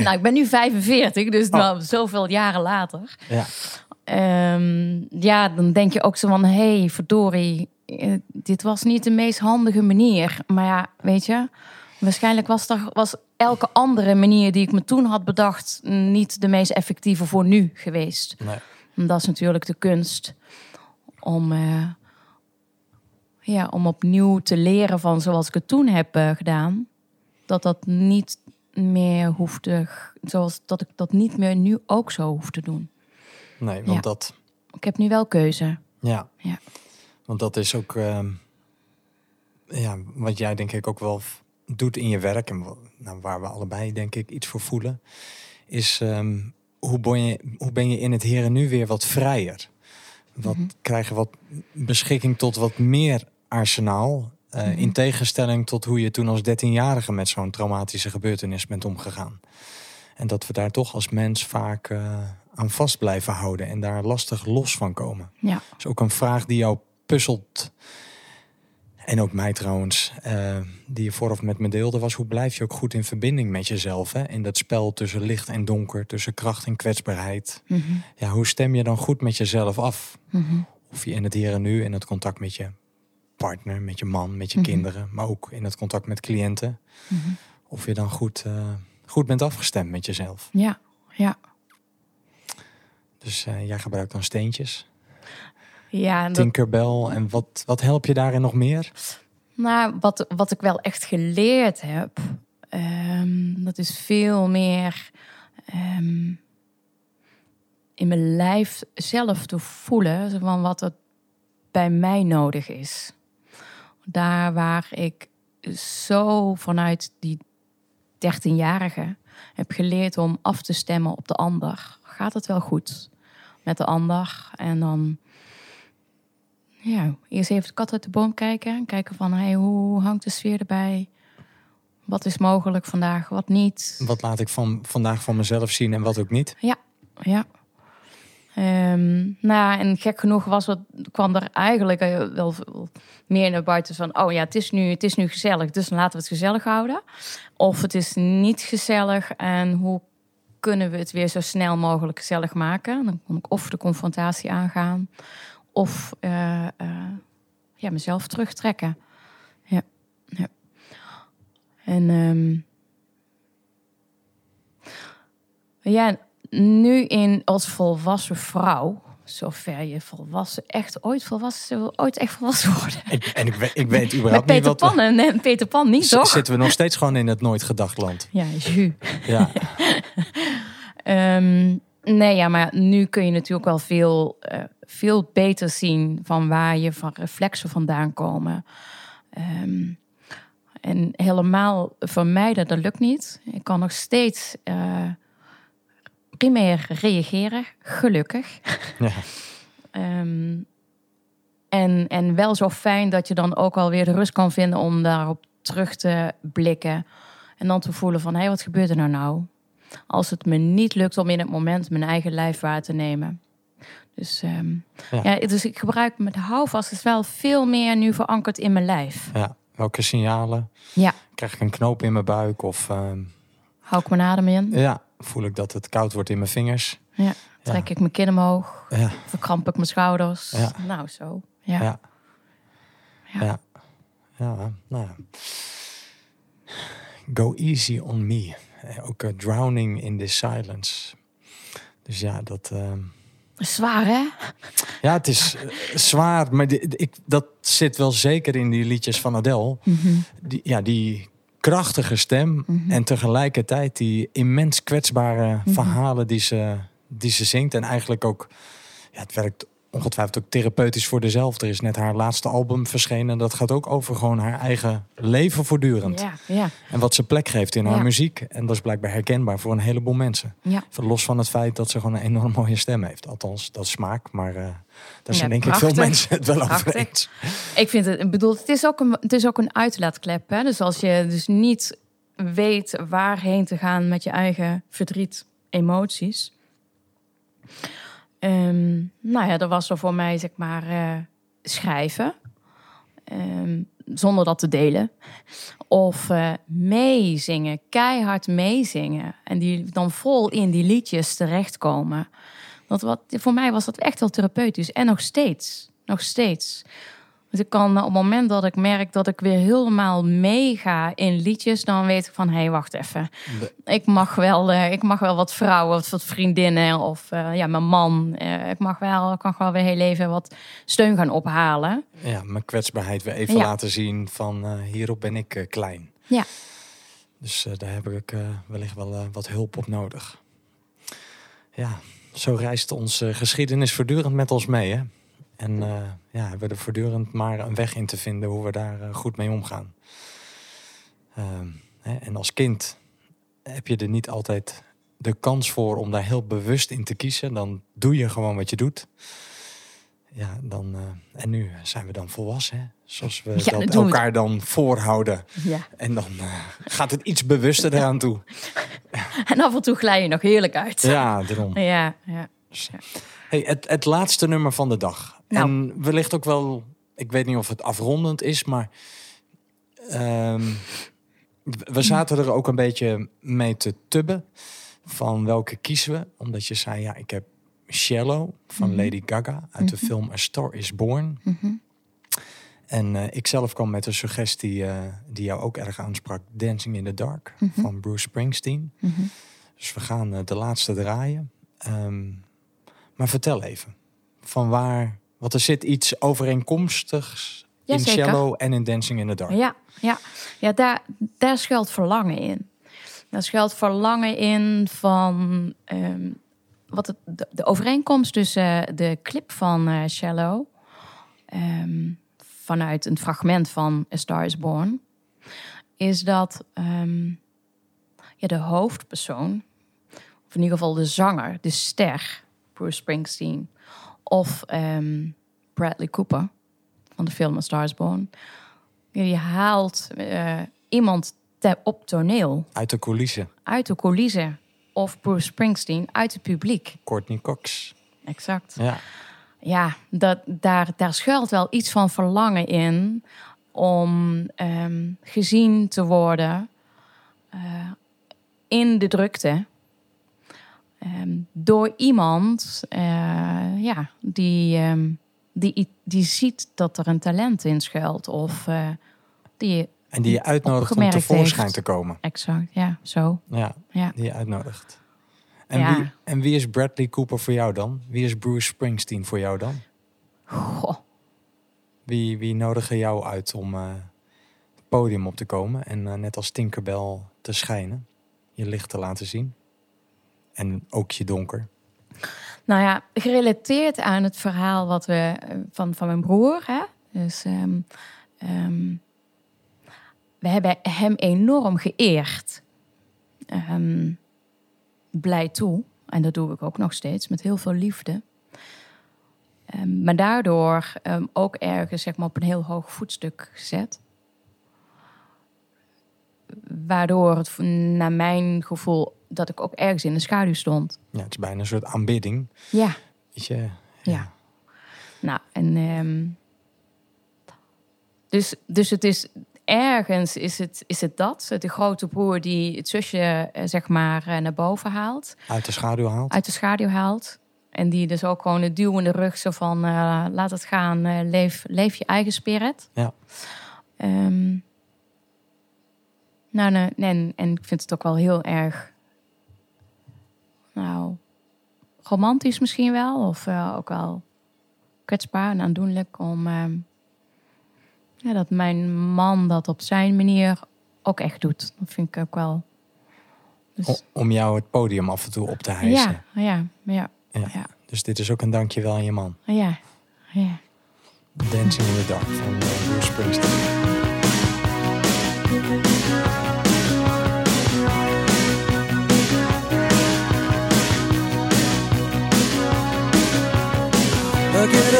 nou, ik ben nu 45, dus nou, zoveel jaren later. Ja. Ehm, ja, dan denk je ook zo van... hé, hey, verdorie, dit was niet de meest handige manier. Maar ja, weet je... waarschijnlijk was, er, was elke andere manier die ik me toen had bedacht... niet de meest effectieve voor nu geweest. Nee. Dat is natuurlijk de kunst om... eh, ja, om opnieuw te leren van zoals ik het toen heb eh, gedaan... dat dat niet meer hoefde... zoals dat ik dat niet meer nu ook zo hoef te doen. Nee, want Ja. dat... Ik heb nu wel keuze. Ja. Ja. Want dat is ook ehm, ja, wat jij denk ik ook wel doet in je werk. En nou, waar we allebei denk ik iets voor voelen. Is ehm, hoe, ben je, hoe ben je in het hier en nu weer wat vrijer? Wat krijgen wat beschikking tot wat meer arsenaal. eh, In tegenstelling tot hoe je toen als 13-jarige met zo'n traumatische gebeurtenis bent omgegaan. En dat we daar toch als mens vaak eh, aan vast blijven houden en daar lastig los van komen. Ja. Dat is ook een vraag die jou puzzelt. En ook mij trouwens, eh, die je vooraf met me deelde, was hoe blijf je ook goed in verbinding met jezelf? Hè? In dat spel tussen licht en donker, tussen kracht en kwetsbaarheid. Mhm. Ja, hoe stem je dan goed met jezelf af? Mhm. Of je in het hier en nu, in het contact met je partner, met je man, met je Mhm. kinderen, maar ook in het contact met cliënten. Of je dan goed, eh, goed bent afgestemd met jezelf. Ja, ja. Dus eh, jij gebruikt dan steentjes, Ja, en dat, Tinkerbell. En wat, wat help je daarin nog meer? nou, wat, wat ik wel echt geleerd heb, ehm, dat is veel meer ehm, in mijn lijf zelf te voelen van wat er bij mij nodig is. Daar waar ik zo vanuit die 13-jarige heb geleerd om af te stemmen op de ander. Gaat het wel goed met de ander? En dan ja, eerst even de kat uit de boom kijken. Kijken van hey, hoe hangt de sfeer erbij? Wat is mogelijk vandaag, wat niet? Wat laat ik van, vandaag van mezelf zien en wat ook niet? Ja, ja. Ehm, nou, ja, en gek genoeg was het, kwam er eigenlijk eh, wel meer naar buiten van... oh ja, het is, nu, het is nu gezellig, dus laten we het gezellig houden. Of het is niet gezellig en hoe kunnen we het weer zo snel mogelijk gezellig maken? Dan kon ik of de confrontatie aangaan... of eh, eh, ja, mezelf terugtrekken. Ja, ja. En... ehm, ja, nu in als volwassen vrouw, zover je volwassen, echt ooit volwassen, ooit echt volwassen worden. Ik, en ik, weet- ik weet Met überhaupt niet Peter wat... Pan en en Peter Pan niet, toch? Zitten we nog steeds gewoon in het nooit gedacht land. Ja, jus. Ja, Ehm, nee, ja, maar nu kun je natuurlijk wel veel, eh, veel beter zien van waar je van reflexen vandaan komen. Ehm, en helemaal vermijden, dat lukt niet. Ik kan nog steeds eh, primair reageren, gelukkig. ja. Ehm, en, en wel zo fijn dat je dan ook alweer de rust kan vinden om daarop terug te blikken. En dan te voelen van, hé, hey, wat gebeurt er nou nou? Als het me niet lukt om in het moment mijn eigen lijf waar te nemen. Dus, ehm, Ja. ja. dus ik gebruik met houvast is wel veel meer nu verankerd in mijn lijf. ja. Welke signalen? Ja. Krijg ik een knoop in mijn buik? Of ehm, Hou ik mijn adem in? ja, voel ik dat het koud wordt in mijn vingers? Ja. Trek ik mijn kin omhoog? Ja, Verkramp ik mijn schouders? Ja. Nou, zo. Ja. ja. Ja. Ja. ja. nou ja. Go easy on me. Ook eh, drowning in the silence. Dus ja, dat... ehm, Zwaar, hè? Ja, het is eh, zwaar, maar ik, dat zit wel zeker in die liedjes van Adele. Die, ja, die krachtige stem en tegelijkertijd die immens kwetsbare verhalen die ze, die ze zingt. En eigenlijk ook, ja, het werkt ongetwijfeld ook therapeutisch voor dezelfde. Er is net haar laatste album verschenen. Dat gaat ook over gewoon haar eigen leven voortdurend. Ja, ja, En wat ze plek geeft in haar Ja. muziek. En dat is blijkbaar herkenbaar voor een heleboel mensen. ja. Los van het feit dat ze gewoon een enorm mooie stem heeft. Althans, dat is smaak. Maar eh, daar zijn denk ik veel mensen het wel over eens. Ik vind het, bedoel, het is ook een, het is ook een uitlaatklep. Hè? Dus als je dus niet weet waarheen te gaan met je eigen verdriet, emoties. Ehm, nou ja, dat was er voor mij, zeg maar, eh, schrijven. Ehm, zonder dat te delen. Of eh, meezingen, keihard meezingen. En die dan vol in die liedjes terechtkomen. Dat wat, voor mij was dat echt wel therapeutisch. En nog steeds. Nog steeds. Dus ik kan op het moment dat ik merk dat ik weer helemaal meega in liedjes, dan weet ik van hé, hey, wacht even. Ik mag wel, eh, ik mag wel wat vrouwen of wat vriendinnen of eh, ja, mijn man. Eh, ik mag wel, ik kan wel weer heel even wat steun gaan ophalen. Ja, mijn kwetsbaarheid weer even Ja. laten zien van eh, hierop ben ik eh, klein. Ja. Dus eh, daar heb ik eh, wellicht wel eh, wat hulp op nodig. Ja, zo reist onze geschiedenis voortdurend met ons mee. Hè? En eh, ja, hebben we er voortdurend maar een weg in te vinden hoe we daar eh, goed mee omgaan. Ehm, hè, en als kind heb je er niet altijd de kans voor om daar heel bewust in te kiezen. Dan doe je gewoon wat je doet. Ja, dan, eh, en nu zijn we dan volwassen, hè? zoals we Ja, dat we het. elkaar dan voorhouden. ja. En dan gaat het iets bewuster eraan toe. En af en toe glij je nog heerlijk uit. Ja, daarom. ja, ja. Hey, het, het laatste nummer van de dag. Nou. En wellicht ook wel, ik weet niet of het afrondend is, maar ehm, we zaten er ook een beetje mee te tubben van welke kiezen we. Omdat je zei, ja, ik heb Shallow van Lady Gaga uit de film A Star Is Born. En eh, ik zelf kwam met een suggestie eh, die jou ook erg aansprak, Dancing in the Dark van Bruce Springsteen. Dus we gaan eh, de laatste draaien. Ehm, maar vertel even, van waar, want er zit iets overeenkomstigs in Jazeker. Shallow en in Dancing in the Dark. Ja, ja. ja daar, daar schuilt verlangen in. Daar schuilt verlangen in van ehm, wat het, de, de overeenkomst tussen eh, de clip van eh, Shallow ehm, vanuit een fragment van A Star Is Born is dat ehm, ja, de hoofdpersoon, of in ieder geval de zanger, de ster, Bruce Springsteen, of ehm, Bradley Cooper van de film A Star Is Born, je haalt eh, iemand te, op toneel Uit de coulissen, uit de coulissen of Bruce Springsteen uit het publiek. Courtney Cox. Exact. Ja, Ja, dat, daar, daar schuilt wel iets van verlangen in om ehm, gezien te worden eh, in de drukte. Ehm, door iemand eh, ja, die, ehm, die, die ziet dat er een talent in schuilt. Of eh, die en die je uitnodigt om tevoorschijn heeft. te komen. exact, ja, zo. Ja, Ja. die je uitnodigt. En, Ja. wie, en wie is Bradley Cooper voor jou dan? Wie is Bruce Springsteen voor jou dan? Goh. Wie, wie nodigen jou uit om eh, het podium op te komen en net als Tinkerbell te schijnen? Je licht te laten zien. En ook je donker. Nou ja, gerelateerd aan het verhaal wat we eh, van, van mijn broer. Hè? Dus ehm, ehm, we hebben hem enorm geëerd. Ehm, blij toe. En dat doe ik ook nog steeds met heel veel liefde. Maar daardoor ook ergens zeg maar, op een heel hoog voetstuk gezet. Waardoor het naar mijn gevoel dat ik ook ergens in de schaduw stond. Ja, het is bijna een soort aanbidding. Ja, Weet je? ja. Nou, en. ehm, dus, dus het is ergens is het, is het dat. De grote broer die het zusje eh, zeg maar eh, naar boven haalt. Uit de schaduw haalt. Uit de schaduw haalt. En die dus ook gewoon het duw in de rug zo van eh, laat het gaan, leef, leef je eigen spirit. Ja. Ehm, nou, nee, en, en ik vind het ook wel heel erg, nou, romantisch misschien wel. Of eh, ook wel kwetsbaar en aandoenlijk om, ehm, ja, dat mijn man dat op zijn manier ook echt doet. Dat vind ik ook wel. Dus, Om jou het podium af en toe op te hijsen. ja, ja, ja, Ja. ja, Dus dit is ook een dankjewel aan je man. ja, ja. Dancing in the Dark van eh, Bruce Springsteen.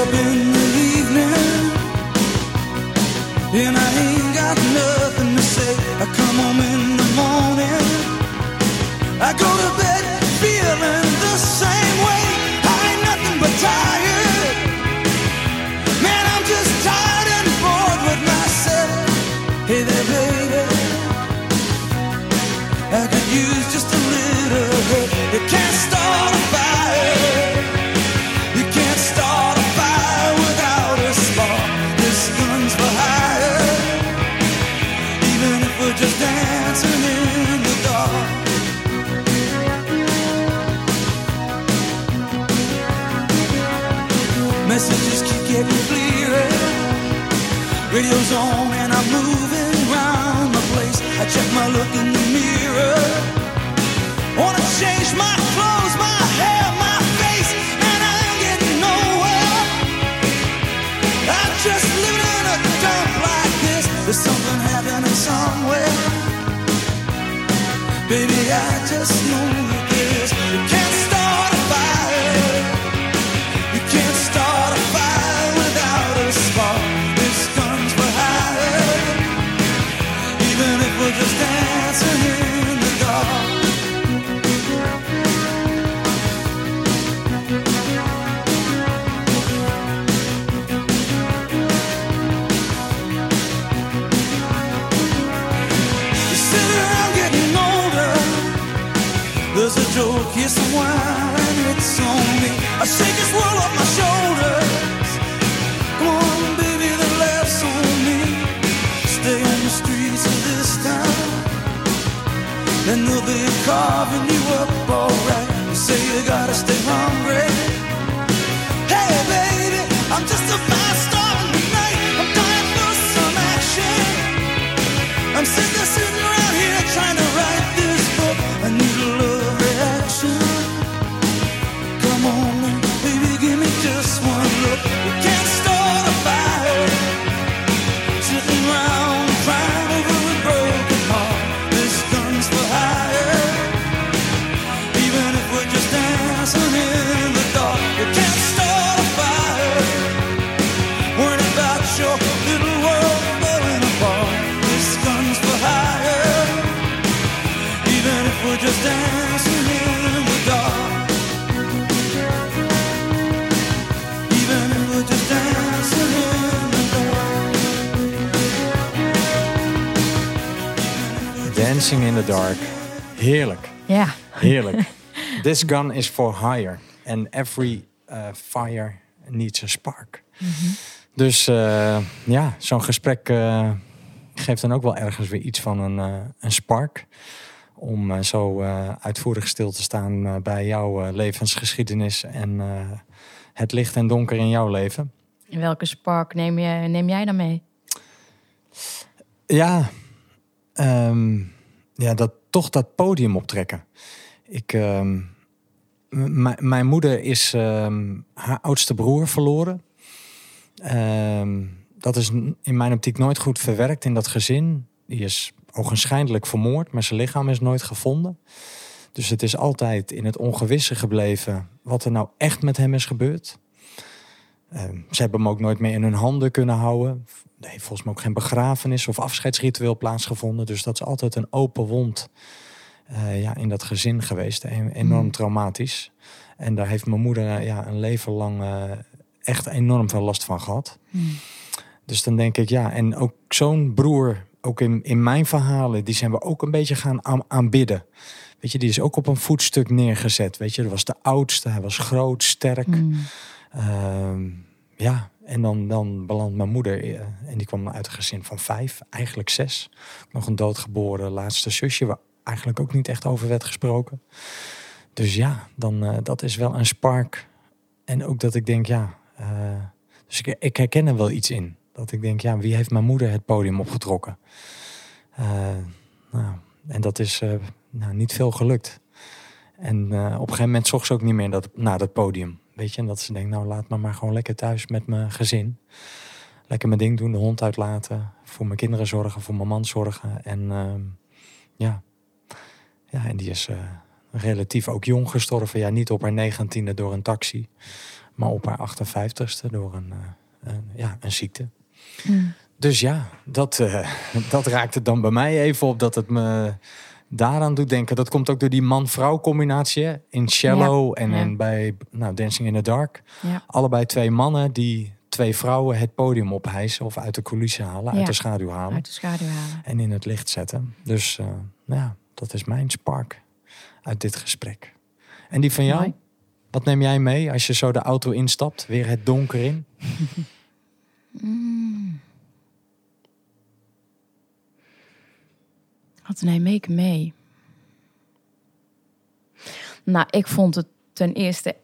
Up in the evening and I ain't got nothing to say. I come home in the morning. I go to bed look here's the wine, it's on me. I shake this world off my shoulders. Come on, baby, the laughs on me. Stay on the streets of this town, and they'll be carving you up alright. You say you gotta stay hungry. Hey, baby, I'm just a Dancing in the Dark. Heerlijk. Ja, Heerlijk. This gun is for hire. And every uh, fire needs a spark. Dus eh, ja, zo'n gesprek eh, geeft dan ook wel ergens weer iets van een, een spark. Om zo uitvoerig stil te staan bij jouw levensgeschiedenis en het licht en donker in jouw leven. welke spark neem, je, neem jij dan mee? Ja, ehm, ja dat, toch dat podium optrekken. Ik, ehm, mijn moeder is ehm, haar oudste broer verloren. Ehm, dat is in mijn optiek nooit goed verwerkt in dat gezin. Die is ogenschijnlijk vermoord, maar zijn lichaam is nooit gevonden. Dus het is altijd in het ongewisse gebleven wat er nou echt met hem is gebeurd. Ehm, ze hebben hem ook nooit meer in hun handen kunnen houden. Er heeft volgens mij ook geen begrafenis of afscheidsritueel plaatsgevonden. Dus dat is altijd een open wond eh, ja, in dat gezin geweest. En enorm Hmm. traumatisch. En daar heeft mijn moeder eh, ja, een leven lang eh, echt enorm veel last van gehad. Hmm. Dus dan denk ik, ja, en ook zo'n broer ook in, in mijn verhalen, die zijn we ook een beetje gaan aan- aanbidden. Weet je, die is ook op een voetstuk neergezet. Weet je, dat was de oudste, hij was groot, sterk. Mm. Ehm, ja, en dan, dan belandt mijn moeder, eh, en die kwam uit een gezin van vijf, eigenlijk zes. Nog een doodgeboren laatste zusje, waar eigenlijk ook niet echt over werd gesproken. Dus ja, dan, eh, dat is wel een spark. En ook dat ik denk, ja, eh, dus ik, ik herken er wel iets in. Dat ik denk, ja, wie heeft mijn moeder het podium opgetrokken? Nou, en dat is nou, niet veel gelukt. En op een gegeven moment zocht ze ook niet meer dat, naar dat podium. Weet je, en dat ze denkt, nou laat me maar gewoon lekker thuis met mijn gezin. Lekker mijn ding doen, de hond uitlaten. Voor mijn kinderen zorgen, voor mijn man zorgen. En ehm, ja. ja, en die is eh, relatief ook jong gestorven. Ja, niet op haar negentiende door een taxi. Maar op haar 58ste door een, eh, een, ja, een ziekte. Mm. Dus ja, dat, eh, dat raakt het dan bij mij even op dat het me daaraan doet denken. Dat komt ook door die man-vrouw combinatie in Shallow en, ja. en bij nou, Dancing in the Dark. Ja. Allebei twee mannen die twee vrouwen het podium ophijsen of uit de coulissen halen, uit de schaduw halen Uit de schaduw halen. en in het licht zetten. Dus eh, nou ja, dat is mijn spark uit dit gesprek. En die van jou? Mooi. Wat neem jij mee als je zo de auto instapt? Weer het donker in? Mm. Wat neem ik mee? Nou, ik vond het ten eerste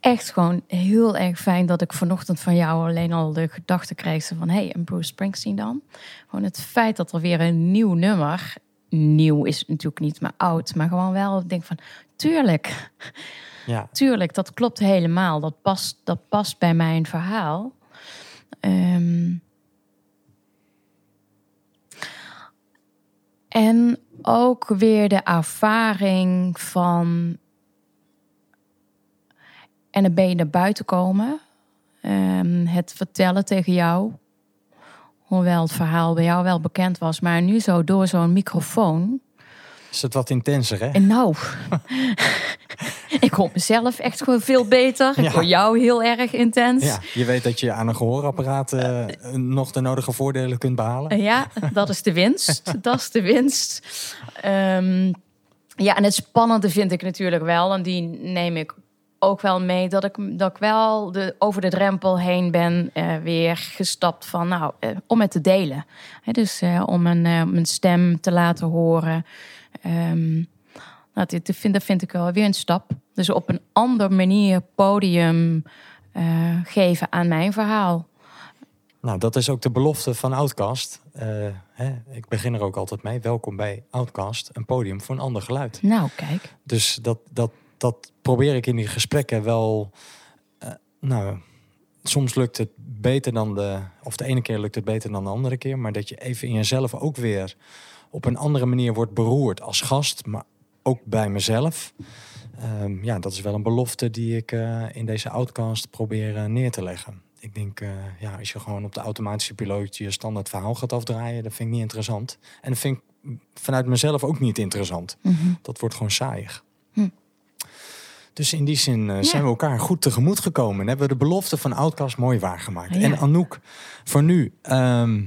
echt gewoon heel erg fijn dat ik vanochtend van jou alleen al de gedachte kreeg van... hé, hey, en Bruce Springsteen dan? Gewoon het feit dat er weer een nieuw nummer... Nieuw is natuurlijk niet, maar oud. Maar gewoon wel, denk van, tuurlijk. Ja, Tuurlijk, dat klopt helemaal. Dat past, dat past bij mijn verhaal. Ehm, en ook weer de ervaring van. En dan ben je naar buiten komen. Ehm, het vertellen tegen jou. Hoewel het verhaal bij jou wel bekend was. Maar nu zo door zo'n microfoon. Is het wat intenser hè? En nou, ik hoor mezelf echt gewoon veel beter. Ik Ja. hoor jou heel erg intens. Ja, je weet dat je aan een gehoorapparaat eh, nog de nodige voordelen kunt behalen. Eh, Ja, dat is de winst. dat is de winst. Ehm, ja, en het spannende vind ik natuurlijk wel, en die neem ik ook wel mee, dat ik, dat ik wel de, over de drempel heen ben eh, weer gestapt van, nou, eh, om het te delen. Hè, dus om een, mijn stem te laten horen. Ehm, nou, dit, dit vind, dat vind ik wel weer een stap. Dus op een andere manier podium eh, geven aan mijn verhaal. Nou, dat is ook de belofte van Outcast. Eh, hè, ik begin er ook altijd mee. Welkom bij Outcast, een podium voor een ander geluid. Nou, kijk. Dus dat, dat, dat probeer ik in die gesprekken wel. eh, nou, soms lukt het beter dan de. Of de ene keer lukt het beter dan de andere keer. Maar dat je even in jezelf ook weer op een andere manier wordt beroerd als gast. Maar ook bij mezelf. Ehm, ja, dat is wel een belofte die ik eh, in deze outcast probeer eh, neer te leggen. Ik denk, eh, ja, als je gewoon op de automatische piloot je standaard verhaal gaat afdraaien, dat vind ik niet interessant. En dat vind ik vanuit mezelf ook niet interessant. Mhm. Dat wordt gewoon saaiig. Hm. Dus in die zin Ja. zijn we elkaar goed tegemoet gekomen. En hebben we de belofte van Outcast mooi waargemaakt. Ja. En Anouk, voor nu ehm,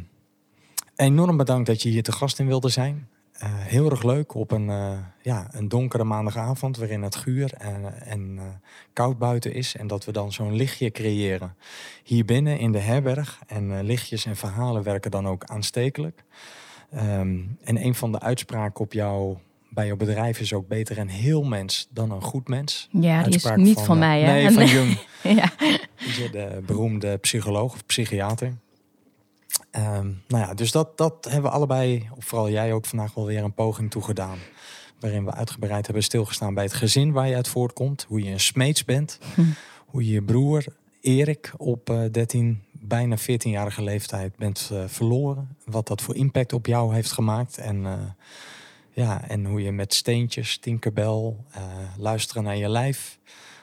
enorm bedankt dat je hier te gast in wilde zijn. Eh, heel erg leuk op een, eh, ja, een donkere maandagavond waarin het guur en, en eh, koud buiten is. En dat we dan zo'n lichtje creëren hier binnen in de herberg. En lichtjes en verhalen werken dan ook aanstekelijk. Ehm, en een van de uitspraken op jou, bij jouw bedrijf is ook beter een heel mens dan een goed mens. Ja, die is niet van, mij, hè? Nee, van Jung. ja. De beroemde psycholoog of psychiater. Ehm, nou ja, dus dat, dat hebben we allebei, of vooral jij ook vandaag wel weer een poging toe gedaan. Waarin we uitgebreid hebben stilgestaan bij het gezin waar je uit voortkomt. Hoe je een smeets bent. Hm. Hoe je je broer Erik op eh 13, bijna 14-jarige leeftijd bent eh, verloren. Wat dat voor impact op jou heeft gemaakt. En, eh, ja, en hoe je met steentjes, Tinkerbell, eh, luisteren naar je lijf.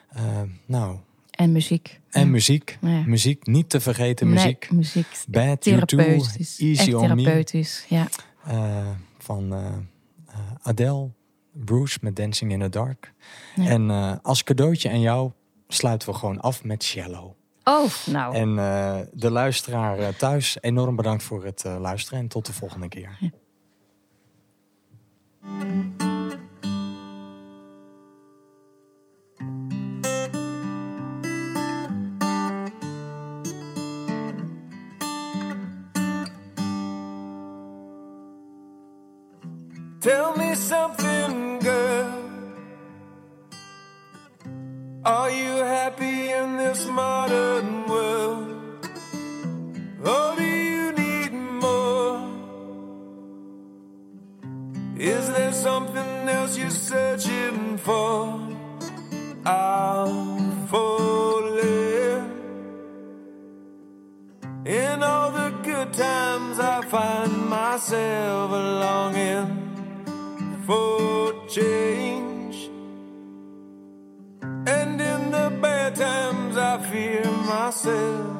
eh, nou, En muziek. en Ja. muziek. Ja. Muziek, niet te vergeten muziek. Nee, muziek. Bad Too, Therapeutisch. Easy Echt on Me. therapeutisch, ja. eh, van eh, eh, Adele, Bruce met Dancing in the Dark. Ja. En als cadeautje aan jou sluiten we gewoon af met Shallow. Oh, nou. En de luisteraar thuis, enorm bedankt voor het luisteren en tot de volgende keer. Tell me something, girl. Are you happy in this modern world? Or do you need more? Is there something else you're searching for? I'm falling. In all the good times, I find myself longing for change. And in the bad times, I fear myself.